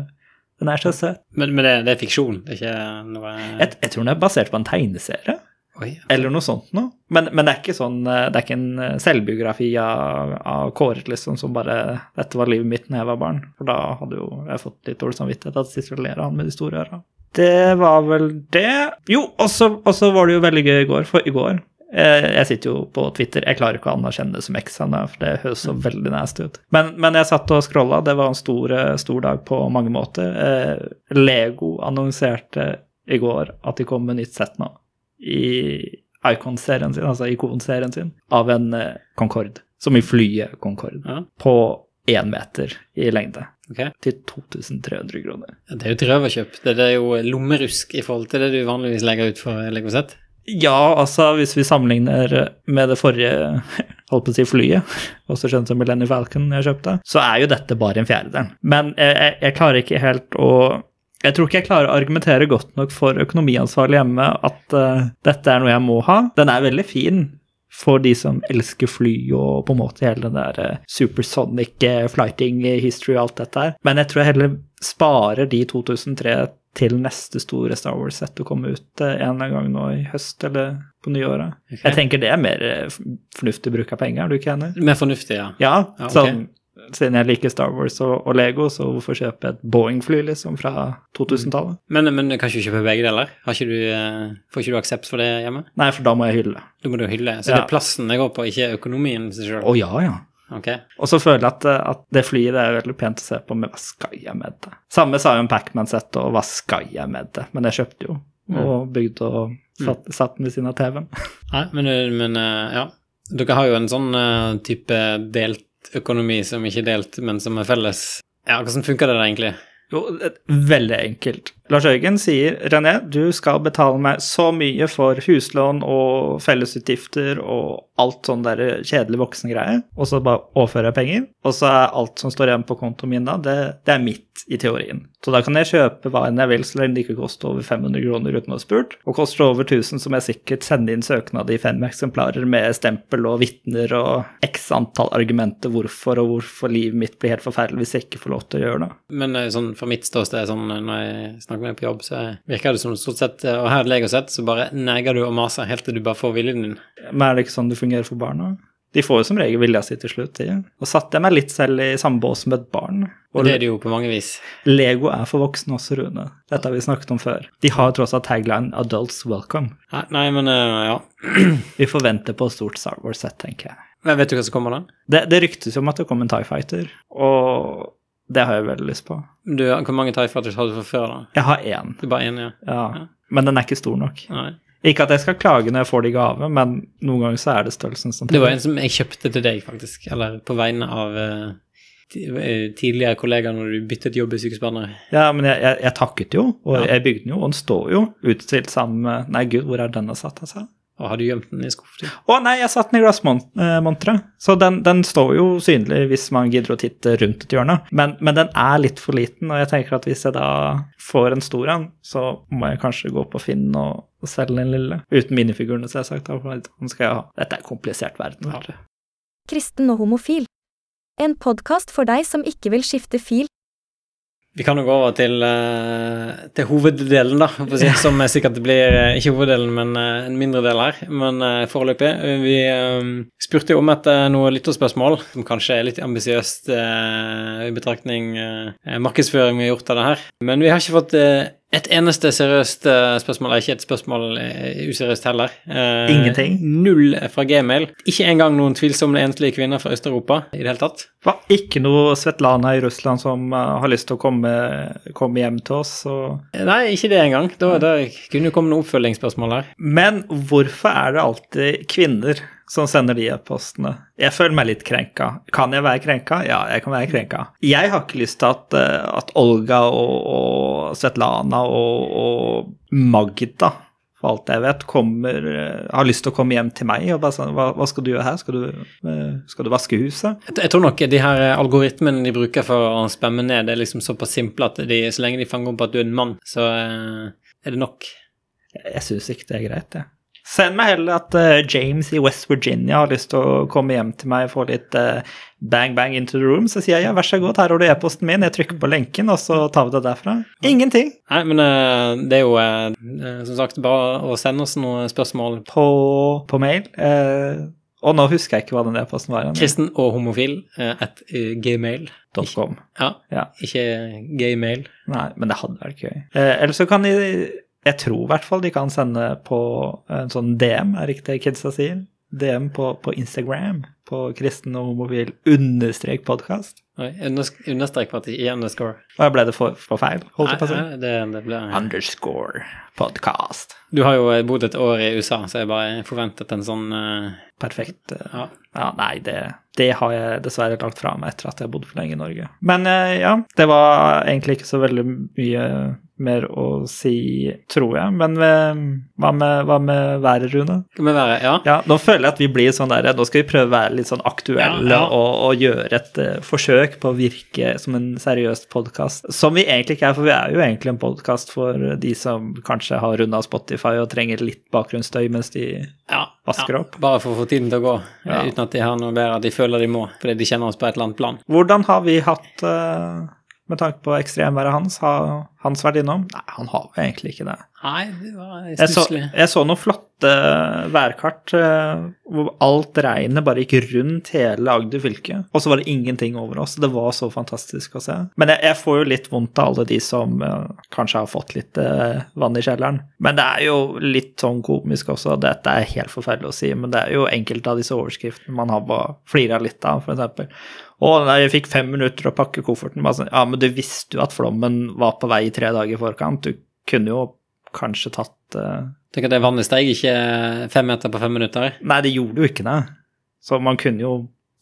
den er så søt. Men, men det, det er fiksjon, det er ikke noe Jeg, jeg tror den er basert på en tegneserie. Oi. Eller noe sånt noe. Men, men det er ikke sånn eh, Det er ikke en eh, selvbiografi av, av Kåre liksom, som bare 'Dette var livet mitt da jeg var barn'. For da hadde jo jeg fått litt dårlig samvittighet at å sitter og av han med de store øra. Det var vel det. Jo, og så var det jo veldig gøy i går, for i går Jeg sitter jo på Twitter, jeg klarer ikke å anerkjenne det som X ennå, for det høres så veldig nasty ut. Men, men jeg satt og scrolla, det var en stor, eh, stor dag på mange måter. Eh, Lego annonserte i går at de kom med nytt sett nå i Icon-serien sin, altså Ikon-serien sin, av en eh, Concorde. Som i flyet Concorde. Ja. På én meter i lengde. Okay. Til 2300 kroner. Det er jo et røverkjøp. Det, er jo lommerusk i forhold til det du vanligvis legger ut for Lego Set. Ja, altså hvis vi sammenligner med det forrige holdt på å si flyet, også kjent som Millennium Falcon jeg kjøpte, så er jo dette bare en fjerdedel. Men jeg, jeg, klarer ikke helt å jeg tror ikke jeg klarer å argumentere godt nok for økonomiansvarlig hjemme at uh, dette er noe jeg må ha. Den er veldig fin for de som elsker fly og på en måte hele den der uh, supersonic uh, flighting history og alt dette her. Men jeg tror jeg heller sparer de 2003 til neste store Star Wars-sett å komme ut eh, en gang nå i høst eller på nyåret. Okay. Jeg tenker det er mer eh, fornuftig bruk av penger, er du ikke enig? Mer fornuftig, ja. Ja, Ja, okay. sånn siden jeg liker Star Wars og, og Lego, så hvorfor kjøpe et Boeing-fly liksom fra 2000-tallet? Men, men kan ikke kjøpe begge deler? Har ikke du, eh, får ikke du aksept for det hjemme? Nei, for da må jeg hylle. Du må du hylle. Så Ja. det er plassen det går på, ikke økonomien? Å ja, ja. Ok. Og så føler jeg at, eh, at det flyet det er veldig pent å se på, men hva skal jeg med det? Samme sa jo en Pacman-sett, og hva skal jeg med det? Men jeg kjøpte jo, og bygde og satt, satt den ved siden av TV-en. Nei, men, men eh, ja. Dere har jo en sånn eh, type delt økonomi som ikke er delt, men som er felles. Ja, hvordan funker det da egentlig? Jo, veldig enkelt. Lars Jørgen sier René, du skal betale meg så mye for huslån og fellesutgifter og alt sånn der kjedelig voksengreie, og så bare overfører jeg penger, og så er alt som står igjen på kontoen min da, det, det er mitt i teorien. Så da kan jeg kjøpe hva enn jeg vil, så lenge det ikke koster over 500 kroner uten å ha spurt, og koster det over 1000, så må jeg sikkert sende inn søknad i fem eksemplarer med stempel og vitner og x antall argumenter hvorfor og hvorfor livet mitt blir helt forferdelig hvis jeg ikke får lov til å gjøre det. Men eh, sånn for mitt ståsted, sånn, eh, når jeg snakker med deg på jobb, så virker det som stort sett Og her er det Lego-sett, så bare neger du og maser helt til du bare får viljen din. Men er det ikke sånn det fungerer for barna? De får jo som regel vilja si til slutt. Ja. Og satte jeg meg litt selv i samme bås med et barn. Og Og det er det jo på mange vis. Lego er for voksne også, Rune. Dette har vi snakket om før. De har tross alt tagline 'Adults welcome'. Nei, nei men eh, ja. Vi forventer på et stort Star Wars-sett, tenker jeg. Men vet du hva som kommer da? Det, det ryktes jo om at det kommer en Tie Fighter, og det har jeg veldig lyst på. Du, hvor mange TIE Fighters har du fra før, da? Jeg har én, Du bare én, ja? ja. Men den er ikke stor nok. Nei. Ikke at jeg skal klage når jeg får det i gave, men noen ganger så er det størrelsen som Det var en som jeg kjøpte til deg, faktisk. Eller på vegne av eh, tidligere kollegaer når du byttet jobb i Sykehusbarnet. Ja, men jeg, jeg, jeg takket jo, og Ja. jeg bygde den jo, og den står jo utstilt sammen med Nei, gud, hvor er denne satt, altså? Og har du gjemt den i skuffen? Å nei, jeg satte den i glassmonteret. Så den, den står jo synlig hvis man gidder å titte rundt et hjørne. Men, men den er litt for liten, og jeg tenker at hvis jeg da får en stor en, så må jeg kanskje gå på Finn og, og selge den lille. Uten minifigurene, selvsagt. den skal jeg ha. Dette er en komplisert verden. Ja. Kristen og homofil. En podkast for deg som ikke vil skifte fil. Vi kan jo gå over til, eh, til hoveddelen, da, si, som sikkert blir eh, ikke hoveddelen, men eh, en mindre del her. Men foreløpig. Vi spurte jo om et eh, noe lytterspørsmål, som kanskje er litt ambisiøst i betraktning markedsføring vi har gjort av det her. Men vi har ikke fått et eneste seriøst eh, spørsmål, er ikke et spørsmål eh, useriøst heller. Eh, Ingenting? Null fra gmail. Ikke engang noen tvilsomme enslige kvinner fra Øst-Europa i det hele tatt. Hva? ikke noe Svetlana i Russland som eh, har lyst til å komme, komme hjem til oss. Og... Nei, ikke det engang. Da, da kunne jo komme noen oppfølgingsspørsmål her. Men hvorfor er det alltid kvinner som sender de e-postene. Jeg føler meg litt krenka. Kan jeg være krenka? Ja, jeg kan være krenka. Jeg har ikke lyst til at, eh, at Olga og, og Svetlana og, og Magda for alt jeg vet, kommer, eh, har lyst til å komme hjem til meg og bare sånn Hva, hva skal du gjøre her? Skal du, eh, skal du vaske huset? Jeg, tror nok de her algoritmene de bruker for å spamme ned, det er liksom såpass simple at de, så lenge de fanger opp at du er en mann, så er det nok. Jeg syns ikke det er greit, jeg. Send meg heller at uh, James i West Virginia har lyst til å komme hjem til meg og få litt uh, bang bang into the room. Så sier jeg ja, vær så god, her har du e-posten min, jeg trykker på lenken, og så tar vi det derfra. Ingenting. Nei, men uh, det er jo som sagt bare å sende oss noen spørsmål. På, på mail. Og nå husker jeg ikke hva den e-posten var. Kristen og homofil at gmail. .com. Ja, Ja. ikke gaymail. Nei, men det hadde vært gøy. Eller så kan de Jeg tror i hvert fall de kan sende på en sånn DM, er ikke det kidsa sier? DM på, på Instagram. På kristen og homofil understrek podkast. Oi, Understrek på at det ikke er underscore. Og ble det for, for feil? Holdt? Nei, nei, det, det ble Underscore podcast. Du har jo bodd et år i USA, så jeg bare forventet en sånn uh, Perfekt. Uh, Ja. Ja, nei, det, det har jeg dessverre lagt fra meg etter at jeg har bodd for lenge i Norge. Men uh, ja, det var egentlig ikke så veldig mye mer å si, tror jeg. Men hva med, hva med været, Rune? Med været, Ja. Ja, nå føler jeg at vi blir sånn der Nå skal vi prøve å være litt sånn aktuelle Ja, ja. Og, og gjøre et eh, forsøk på å virke som en seriøs podkast. Som vi egentlig ikke er, for vi er jo egentlig en podkast for de som kanskje har runda Spotify og trenger litt bakgrunnsstøy mens de ja. Vasker ja. opp. Bare for å få tiden til å gå, Ja. uten at de har noe bedre de føler de må, fordi de kjenner oss på et eller annet plan. Hvordan har vi hatt eh, med tanke på ekstremværet hans? Har Hans vært innom? Nei, han har jo egentlig ikke det. Nei, det var Jeg så, jeg så noen flotte værkart eh, hvor alt regnet bare gikk rundt hele Agder fylke, og så var det ingenting over oss. Det var så fantastisk å se. Men jeg, jeg får jo litt vondt av alle de som uh, kanskje har fått litt uh, vann i kjelleren. Men det er jo litt sånn komisk også. Dette er helt forferdelig å si, men det er jo enkelte av disse overskriftene man har bare flira litt av, f.eks. Å, nei, jeg fikk fem minutter å pakke kofferten. Bare sånn, ja, men du visste jo at flommen var på vei i tre dager i forkant. Du kunne jo kanskje tatt uh... Tenk at det vannet steg ikke fem meter på fem minutter. Nei, det gjorde jo ikke det. Så man kunne jo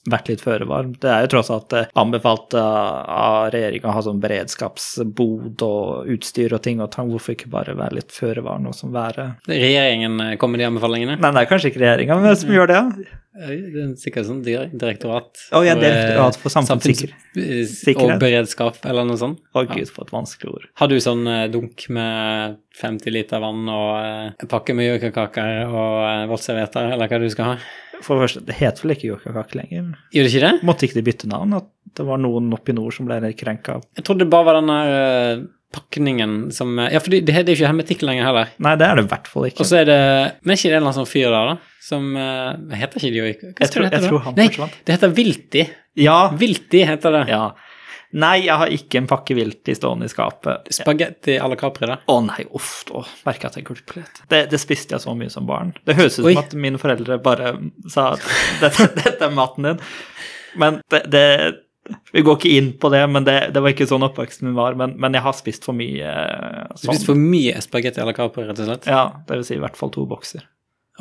vært litt føre var. Det er jo tross alt eh, anbefalt eh, av regjeringa å ha sånn beredskapsbod og utstyr og ting og tang. Hvorfor ikke bare være litt føre var, noe som været Regjeringen kommer kom med de anbefalingene. Nei, det er kanskje ikke regjeringa, som gjør det? Ja. Det er sikkert sånn direktorat. oh, ja, eh, direktorat for samfunnssikkerhet. Og beredskap, eller noe sånt. Å gud, for et vanskelig ord. Har du sånn eh, dunk med 50 liter vann og eh, pakke med joikakaker og voldsservietter, eller hva du skal ha? For det første, det heter vel ikke joikakake lenger? Gjør det ikke det? Måtte ikke de bytte navn? At det var noen oppe i nord som ble krenka? Jeg trodde det bare var den der eh, pakningen som eh, Ja, for det det er jo ikke hermetikk lenger heller. Nei, det er det i hvert fall ikke. Og så er det Men er ikke det en eller annen sånn fyr der, da? Som uh, Heter ikke de joik... Jeg tror- det heter, jeg tror han Nei, forsvant. det heter Vilti. Ja, Vilti heter det. ja. Nei, jeg har ikke en pakke vilt i stående i skapet. Spagetti à la Capri, da. Å nei, uff, da merker at jeg gulper litt. Det, det spiste jeg så mye som barn. Det høres ut Oi. som at mine foreldre bare sa at dette, dette er maten din. Men det, det Vi går ikke inn på det, men det, det var ikke sånn oppveksten min var. Men, men jeg har spist for mye sånn. Du spiste for mye spagetti à la Capri, rett og slett? Ja, det vil si i hvert fall to bokser.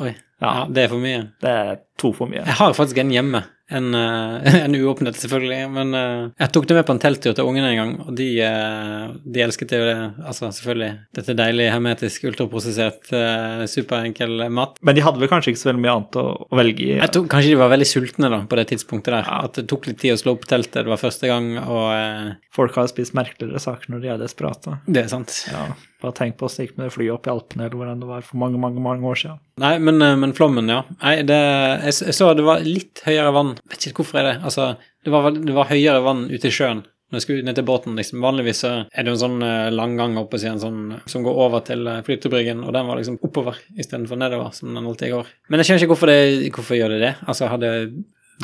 Oi. Ja. Ja, det er for mye. Det er to for mye. Jeg har faktisk en hjemme. En, eh, en uåpnet, selvfølgelig. Men eh, jeg tok det med på en telttur til ungene en gang, og de, eh, de elsket jo det. Altså, selvfølgelig. Dette deilig, hermetisk, ultraprosessert, superenkel mat. Men de hadde vel kanskje ikke så veldig mye annet å, velge i. Jeg tror Kanskje de var veldig sultne da, på det tidspunktet der. Ja. At det tok litt tid å slå opp teltet. Det var første gang, og Folk har spist merkeligere saker når de er desperate. det er sant. Ja, bare tenk på åssen det gikk med det flyet opp i Alpene, eller hvordan det var for mange, mange, mange år siden. Nei, men, eh, men flommen, ja. Nei, det, jeg, jeg så det var litt høyere vann. Vet ikke hvorfor er det. Altså, det var, det var høyere vann ute i sjøen når jeg skulle ned til båten. liksom. Vanligvis så er det jo en sånn eh, langgang oppe siden sånn, som går over til eh, flytebryggen, og den var liksom oppover istedenfor nedover, som den alltid går. Men jeg skjønner ikke hvorfor det, hvorfor gjør det det. Altså, hadde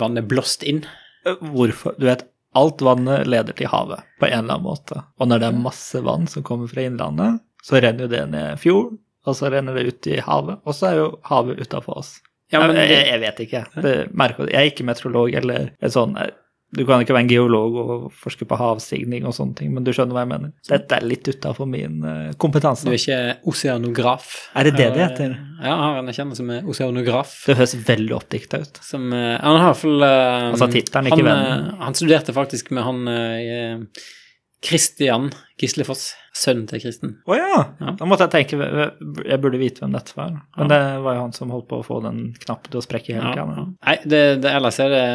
vannet blåst inn? Hvorfor? Du vet, alt vannet leder til havet på en eller annen måte. Og når det er masse vann som kommer fra innlandet, så renner jo det ned fjorden, og så renner det ut i havet, og så er jo havet utafor oss. Ja, men jeg, jeg, vet ikke. Det merker, jeg er ikke meteorolog eller sånn eh, Du kan ikke være en geolog og forske på havstigning og sånne ting, men du skjønner hva jeg mener. Dette er litt utafor min eh, kompetanse. Du er ikke oseanograf? Er det det det heter? Ja, jeg har en som er oseanograf. Det høres veldig oppdikta ut. Som, eh, han har i hvert fall eh, Altså tittelen, ikke han, vennen. eh, Han studerte faktisk med han eh, Christian Gislefoss, sønnen til Kristen. Å ja. Ja. Da måtte jeg tenke Jeg burde vite hvem dette var. Men det var jo han som holdt på å få den knappen til å sprekke hele Ja, ja. Nei, det, det, ellers er det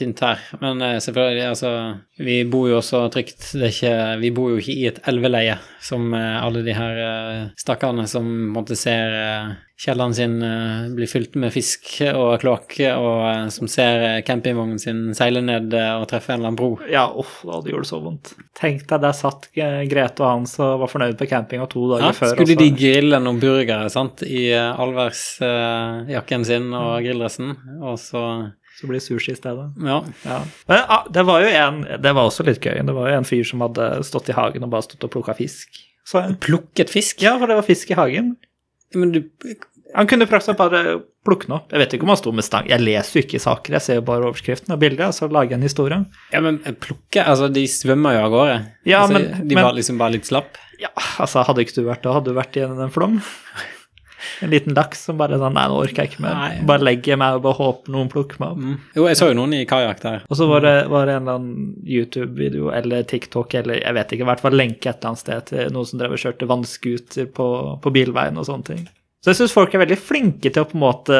tynt her. Men eh, selvfølgelig, altså Vi bor jo også trygt. Det ikke, vi bor jo ikke i et elveleie som eh, alle de her eh, stakkarene som måtte eh, kjelleren sin eh, bli fylt med fisk og kloakk, og som ser campingvognen sin seile ned og treffe en eller annen bro. Ja, uff, da det gjorde så vondt. Tenk deg, der satt Grete og Hans og var fornøyd på campinga to dager Ja, før. skulle også. de grille noen burgere sant, i uh, allværsjakken sin og grilldressen, og så Så blir det sushi i stedet. Ja. Ja. Men ah, det var jo en Det var også litt gøy. Det var jo en fyr som hadde stått i hagen og bare stått og plukka fisk. Så, Plukket fisk? ja, for det var fisk i hagen. Men du Han kunne praktisk bare plukke den opp. Jeg vet ikke om han sto med stang. Jeg leser jo ikke saker, jeg ser jo bare overskriften og bildet, og så lager jeg en historie. Ja, men plukke Altså, de svømmer jo av gårde. Ja, altså, men- de men- var liksom bare litt slapp. Ja, altså, hadde ikke du vært da, hadde du vært i en, flom. En liten laks som bare sånn Nei, nå orker jeg ikke mer. Nei. Bare legger jeg meg og bare håper noen plukker meg opp. Mm. Jo, jeg så jo noen i kajakk der. Og så var det, var det en eller annen YouTube-video eller TikTok eller jeg vet ikke, i hvert fall lenke et eller annet sted til noen som drev og kjørte vannskuter på, på bilveien og sånne ting. Så jeg syns folk er veldig flinke til å på en måte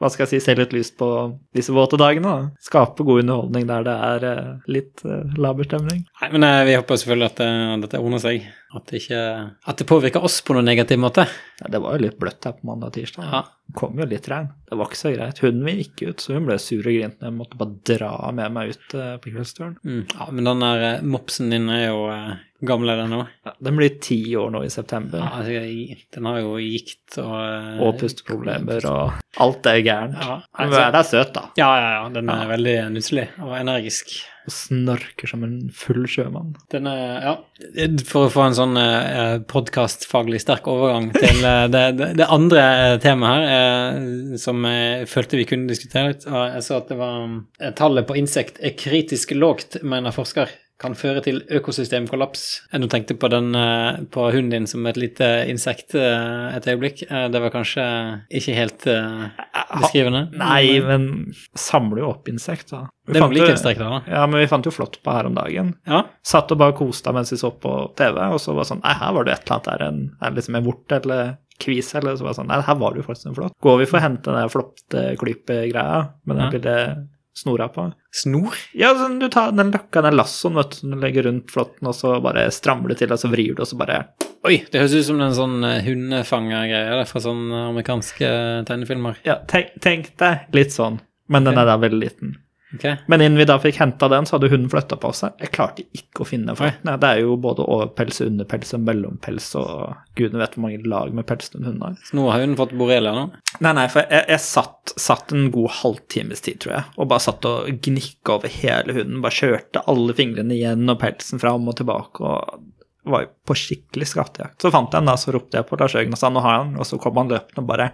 hva skal jeg si, se litt lyst på disse våte dagene. da. Skape god underholdning der det er eh, litt uh, laber stemning. Nei, men eh, vi håper selvfølgelig at eh, dette ordner seg. At det ikke At det påvirker oss på noen negativ måte. Ja, det var jo litt bløtt her på mandag og tirsdag. Ja. Det kom jo litt regn. Det var ikke så greit. Hunden min gikk ut, så hun ble sur og grinte. Jeg måtte bare dra med meg ut eh, på kveldsturen. Mm. ja men den der eh, mopsen din er jo eh, gammel, er den nå. Ja, den blir ti år nå i september. Ja, altså, den har jo gikt og eh, Og pusteproblemer og alt er gærent. Ja, Men den er søt, da. Ja, ja, ja. Den er veldig nusselig og energisk. Og snorker som en full sjømann. Den er, ja, For å få en sånn eh, podkastfaglig sterk overgang til eh, det, det, andre temaet her, eh, som jeg følte vi kunne diskutere litt. Jeg så at det var eh, tallet på insekt er kritisk lågt, mener forsker. Kan føre til økosystemkollaps. Jeg tenkte på, den, eh, på hunden din som et lite insekt eh, et øyeblikk. Eh, Det var kanskje ikke helt beskrivende? beskrivende. Nei, men samler jo opp insekt, da. Vi Det er likhetstrekk der, da. Ja, men vi fant jo flott på her om dagen. Ja. Satt og bare koste mens vi så på TV, og så var det sånn Nei, her var det et eller annet der, en, en, liksom en vort eller kvise, eller så var det sånn Nei, her var det jo faktisk en flått. Går vi for å hente den der flåtteklypegreia med den Ja. lille snora på? Snor? Ja, sånn, du tar den løkka, den lassoen, vet du, du legger rundt flåtten, og så bare strammer du til, og så vrir du, og så bare Oi, det høres ut som en sånn eh, hundefangergreie er fra sånne amerikanske tegnefilmer. Ja, tenk, tenk deg litt sånn, men den er da veldig liten. Ok? Men innen vi da fikk henta den, så hadde hunden flytta på seg. Jeg klarte ikke å finne flåttene. Det er jo både overpels, underpels og mellompels og gudene vet hvor mange lag med pels den hunden har. Nå har hun fått borrelia nå? Nei, nei, for jeg, jeg satt, satt en god halvtimes tid, tror jeg, og bare satt og gnikka over hele hunden. Bare kjørte alle fingrene igjen og pelsen fram og tilbake og var jo på skikkelig skattejakt. Så fant jeg den, da, så ropte jeg på Lars Jørgen og sa nå har jeg den, og så kom han løpende og bare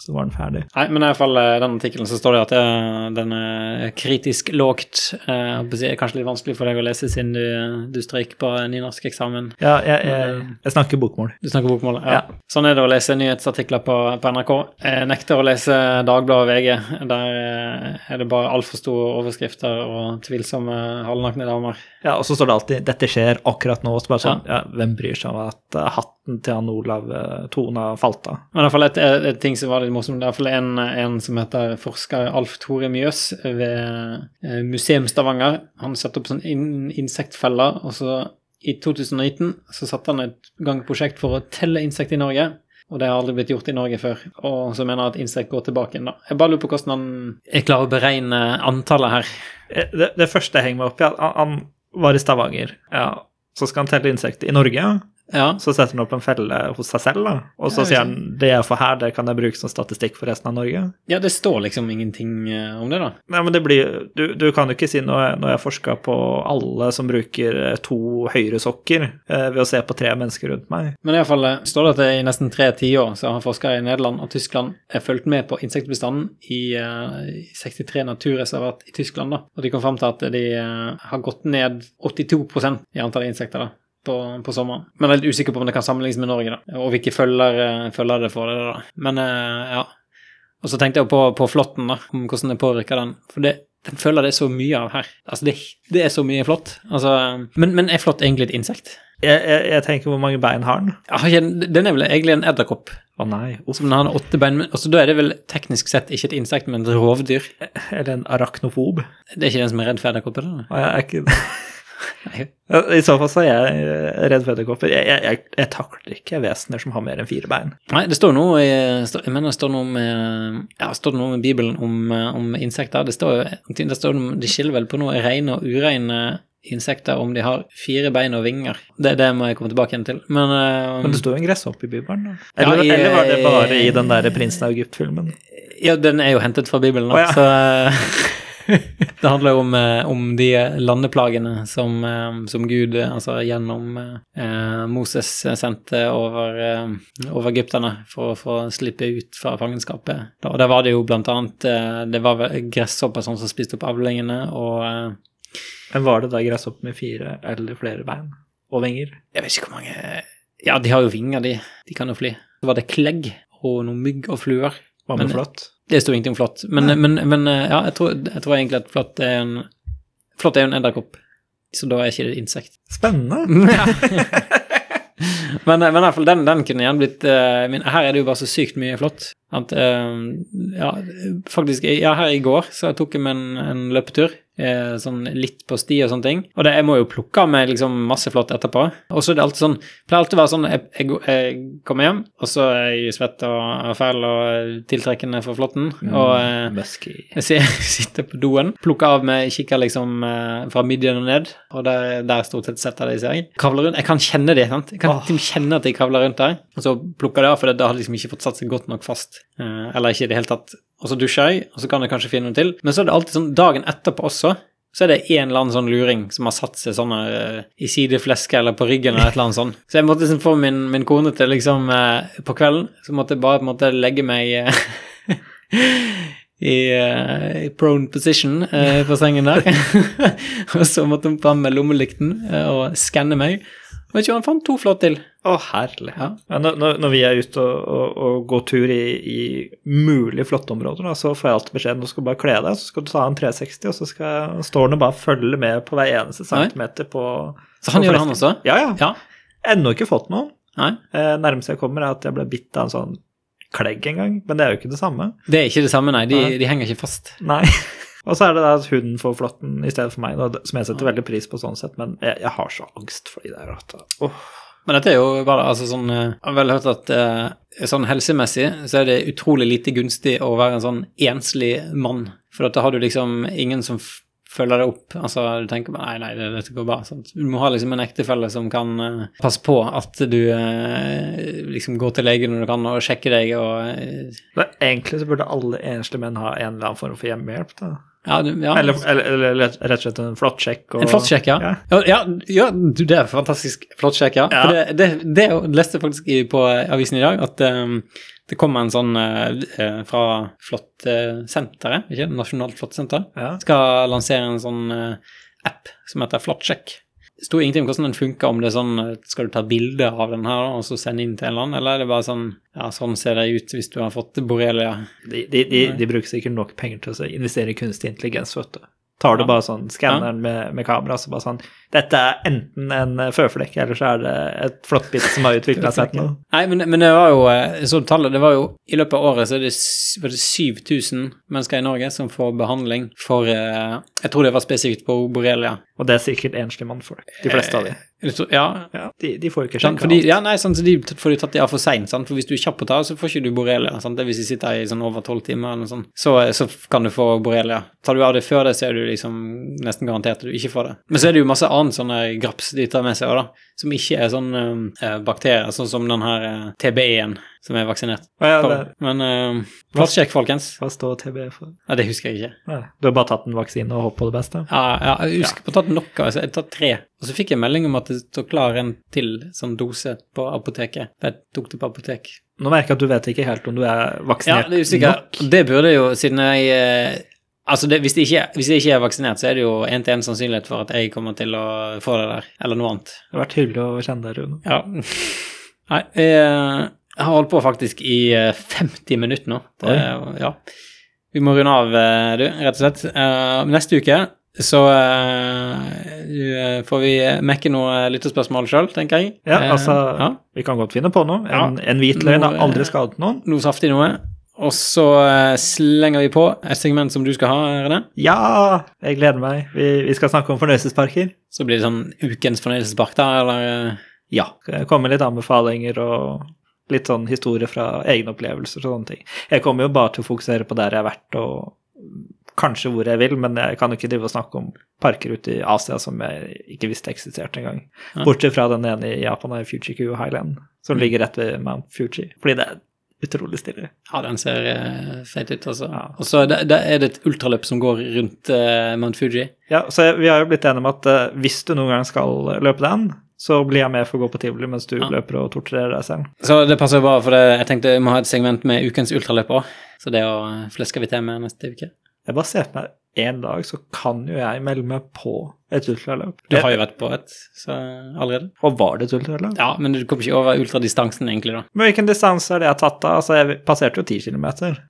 Så var den ferdig. Nei, men i hvert fall i den artikkelen så står det at eh, den er kritisk lågt. Eh, Kanskje litt vanskelig for deg å lese siden du, du strøyk på nynorskeksamen. Ja, jeg, jeg, jeg snakker bokmål. Du snakker bokmål? Ja. Ja. Sånn er det å lese nyhetsartikler på, på NRK. Jeg nekter å lese Dagbladet og VG. Der eh, er det bare altfor store overskrifter og tvilsomme halvnakne damer. Ja, og så står det alltid 'dette skjer akkurat nå'. Så bare sånn, ja. Hvem bryr seg om at eh, hatten til han Olav eh, Tona falt av? Men i hvert fall et, et, et ting som var litt morsomt, det er i hvert fall en, en som heter forsker Alf Tore Mjøs ved eh, Museum Stavanger. Han setter opp sånn in insektfeller, og så i 2019 så satte han et gang et prosjekt for å telle insekt i Norge. Og det har aldri blitt gjort i Norge før. Og så mener han at insekt går tilbake igjen, da. Jeg bare lurer på hvordan han er klar å beregne antallet her. Eh, Det, det første jeg henger meg opp i, at han, han var i Stavanger. Ja, så skal han telle insekter i Norge. Ja. Så setter han opp en felle hos seg selv, da. Og så sier han det jeg får her, det kan jeg bruke som statistikk for resten av Norge. ja, det står liksom ingenting eh, om det, da. Nei, men det blir Du, du kan jo ikke si noe når jeg forska på alle som bruker eh, to høyresokker eh, ved å se på tre mennesker rundt meg. Men iallfall står det at det i nesten tre tiår så har forskere i Nederland og Tyskland fulgt med på insektbestanden i eh, 63 naturreservat i Tyskland, da. Og de kom fram til at de eh, har gått ned 82% i antall insekter, da. På, på sommeren. Men jeg er litt usikker på om det kan sammenlignes med Norge, da. Og hvilke følger, eh, følger det får det, da. Men eh, ja. Og så tenkte jeg på, på flåtten, da, om hvordan det påvirker den. For det, den føler det er så mye av her. Altså, det, det er så mye flått. Altså, men, men er flått egentlig et insekt? Jeg, jeg, jeg tenker hvor mange bein har den? Ja, Den er vel egentlig en edderkopp. Å nei. Som den har åtte bein, men altså, da er det vel teknisk sett ikke et insekt, men et rovdyr. Eller en arachnofob. Det er ikke den som er redd for edderkopper? da? Og jeg er ikke. I så fall så er jeg eh, redd for edderkopper. Jeg, jeg, jeg, jeg takler ikke vesener som har mer enn fire bein. Nei, det står noe i Jeg mener det står noe om eh, Ja, står noe i Bibelen om, eh, om insekter? Det står det står De skiller vel på noe rene og ureine insekter om de har fire bein og vinger. Det, det må jeg komme tilbake igjen til. Men, um, Men det står jo en gresshoppe i Bibelen. Da. Ja, Eller, i- eller var det bare i den der Prinsen av Egypt-filmen? Ja, den er jo hentet fra Bibelen, Å, ja. så Det handler om, eh, om de landeplagene som, eh, som Gud eh, altså gjennom eh, Moses sendte over, over egypterne for å få slippe ut fra fangenskapet. Og der var det jo blant annet Det var gresshopper sånn som spiste opp avlingene, og Men var det da gresshopper med fire eller flere bein og vinger? Jeg vet ikke hvor mange Ja, de har jo vinger, de. De kan jo fly. Så var det klegg og noen mygg og fluer. Hva med Men- flått? Det sto ingenting om flott, Men, men, men ja, jeg tror, jeg tror egentlig at flott er en flott er jo en edderkopp, så da er ikke det et insekt. Spennende. men, men i hvert fall den, den kunne igjen blitt uh, min, Her er det jo bare så sykt mye flott. At eh, Ja, faktisk Ja, her i går så tok jeg en, en løpetur. eh, Sånn litt på sti og sånne ting. Og det, jeg må jo plukke av meg liksom masse flott etterpå. Og så er det alltid sånn Pleier alltid å være sånn jeg, jeg, jeg kommer hjem, og så er jeg svett og fæl og tiltrekkende for flåtten. Og eh, jeg sitter på doen, plukker av meg kikker liksom fra midjen og ned, og der, der stort sett setter de seg. Kravler rundt. Jeg kan kjenne det, sant. Jeg kan med kjenne at de kravler rundt der. Og så plukker de det av, for det har liksom ikke fått satt seg godt nok fast. Eh, eller ikke i det hele tatt. Og så dusjer jeg, og så kan jeg kanskje finne noe til. Men så er det alltid sånn dagen etterpå også. Så er det en eller annen sånn luring som har satt seg sånn eh, i sideflesket eller på ryggen eller et eller annet sånt. Så jeg måtte liksom få min, min kone til liksom eh, På kvelden så måtte jeg bare på en måte legge meg i, i prone position på sengen der. og så måtte hun fram med lommelykten og skanne meg. Og vet ikke, han fant to flått til. Å, herlig. Ja. Når, når- vi er ute og, og, og går tur i, i mulig flotte områder, da, så får jeg alltid beskjed om du skal bare kle deg, så skal du ta en 360, og så skal, står han og bare følge med på hver eneste centimeter på Så han på gjør det, han også? Ja, ja. Ja. Ennå ikke fått noen. Nei, Eh, nærmest jeg kommer, er at jeg ble bitt av en sånn klegg en gang, men det er jo ikke det samme. det er ikke det samme, nei. De, Nei. de henger ikke fast. Nei. Og så er det da at hunden får flåtten i stedet for meg, da, som jeg setter veldig pris på sånn sett, men jeg, jeg har så angst for de der at åh. Men dette er jo bare altså sånn eh, Jeg har vel hørt at eh, sånn helsemessig så er det utrolig lite gunstig å være en sånn enslig mann. For da har du liksom ingen som følger deg opp. Altså du tenker bare nei, nei, det, dette går bra. Sant? Du må ha liksom en ektefelle som kan eh, passe på at du eh, liksom går til legen når du kan, og sjekker deg og eh, Egentlig så burde alle enslige menn ha en eller annen form for hjemmehjelp. da. Ja, du, ja. Eller, eller, eller rett og slett en flåttsjekk. og- En flåttsjekk, ja. Ja. Ja, det er fantastisk flåttsjekk, ja. For det, det, det leste jeg faktisk i, på avisen i dag, at um, det kommer en sånn eh, eh, fra Flåttsenteret, ikke Nasjonalt Flåttsenter, skal lansere en sånn uh, app som heter Flåttsjekk. Sto ingenting om hvordan den funka, om det er sånn Skal du ta bilde av den her og så sende inn til en eller annen, eller er det bare sånn Ja, sånn ser det ut hvis du har fått borrelia. De, de, de, de bruker sikkert nok penger til å investere i kunstig intelligens, vet du. Tar du Ja. bare sånn, skanneren ja. med, med kamera, så bare sånn Dette er enten en eh, føflekk, eller så er det et flåttbitt som har utvikla seg til noe. Nei, men, men det var jo sånn tallet, det var jo I løpet av året så er det, var det 7000 mennesker i Norge som får behandling for eh, Jeg tror det var spesifikt på borrelia. Og det er sikkert enslige mannfolk, de fleste av de. Ja, Ja, de, de får jo ikke sant, sjekka alt. ja, nei, sånn, så de får du tatt det av for seint, sant? for hvis du er kjapp på å ta, så får ikke du borrelia. Sant? Det hvis de sitter i sånn over tolv timer eller noe sånt, så, så kan du få borrelia. Tar du av det før det, så er du liksom nesten garantert at du ikke får det. Men så er det jo masse annet sånne graps de tar med seg da. som ikke er sånn uh, bakterier, sånn som den her uh, TBE-en som er vaksinert. Ja, ja, Men uh, flott folkens. hva står TBE for? Ja, det husker jeg ikke. Nei, du har bare tatt en vaksine og håpet på det beste? Ja, ja, jeg husker på å ha tatt nok, altså. Jeg tatt tre. Og så fikk jeg melding om at det står klar en til sånn dose på apoteket. Jeg tok det på apotek. Nå merker jeg at du vet ikke helt om du er vaksinert Ja, det er usikkert. nok. Det burde jo, siden jeg eh, Altså, det, hvis, det ikke, hvis det ikke er vaksinert, så er det jo én-til-én sannsynlighet for at jeg kommer til å få det der, eller noe annet. Det har vært hyggelig å kjenne deg, Rune. Ja. Nei, jeg, har holdt på faktisk i eh, 50 minutter nå. Det, ja. Vi må runde av, eh, du, rett og slett. Eh, neste uke så uh, får vi mekke noe lyttespørsmål sjøl, tenker jeg. Ja, altså, uh, ja. vi kan godt finne på noe. En, Ja. en hvit løgn har aldri eh, skadet noen. Noe saftig noe. Og så eh, slenger vi på et segment som du skal ha, René. Ja, jeg gleder meg. Vi, vi skal snakke om fornøyelsesparker. Så blir det sånn ukens fornøyelsespark, da, eller? eh, Ja. Det kommer litt anbefalinger og litt sånn historie fra egne opplevelser og sånne ting. Jeg kommer jo bare til å fokusere på der jeg har vært, og kanskje hvor jeg vil, men jeg kan jo ikke drive og snakke om parker ute i Asia som jeg ikke visste eksisterte engang. Ja. Bortsett fra den ene i Japan, er Fujiku Highland, som Mm. ligger rett ved Mount Fuji. Fordi det er utrolig stille. Ja, den ser uh, feit ut, altså. Ja. Og så er det et ultraløp som går rundt uh, Mount Fuji. Ja, så vi har jo blitt enige om at uh, hvis du noen gang skal løpe den, så blir jeg med for å gå på tivoli mens du Ja. løper og torturerer deg selv. Så det passer bra, for det, jeg tenkte vi må ha et segment med ukens ultraløp òg. Så det å eh, flesker vi til med neste uke. Jeg bare ser på meg en dag så kan jo jeg melde meg på et ultraløp. Du har jo vært på et så, allerede. Og var det et ultraløp? Ja, men du kommer ikke over ultradistansen, egentlig, da. Men hvilken distanse er det jeg har tatt da? Altså, jeg passerte jo 10 km.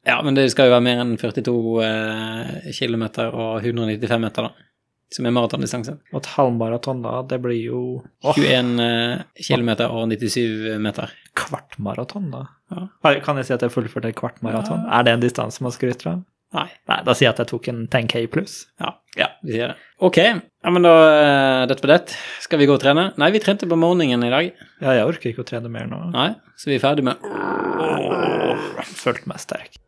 Ja, men det skal jo være mer enn 42 eh, km og 195 meter, da. Som er maratondistanse. Og et halvmaraton da, det blir jo oh. 21 eh, km og 97 meter. kvartmaraton, da. Ja. Kan jeg si at jeg fullførte et kvartmaraton? Er det en distanse man skryter av? Nei. Nei. Da sier jeg at jeg tok en 10K pluss. Ja. ja, vi sier det. Ok, ja, men da eh, dette på det. Skal vi gå og trene? Nei, vi trente på morgenen i dag. Ja, jeg orker ikke å trene mer nå. Nei, så vi er ferdig med Følte meg sterk.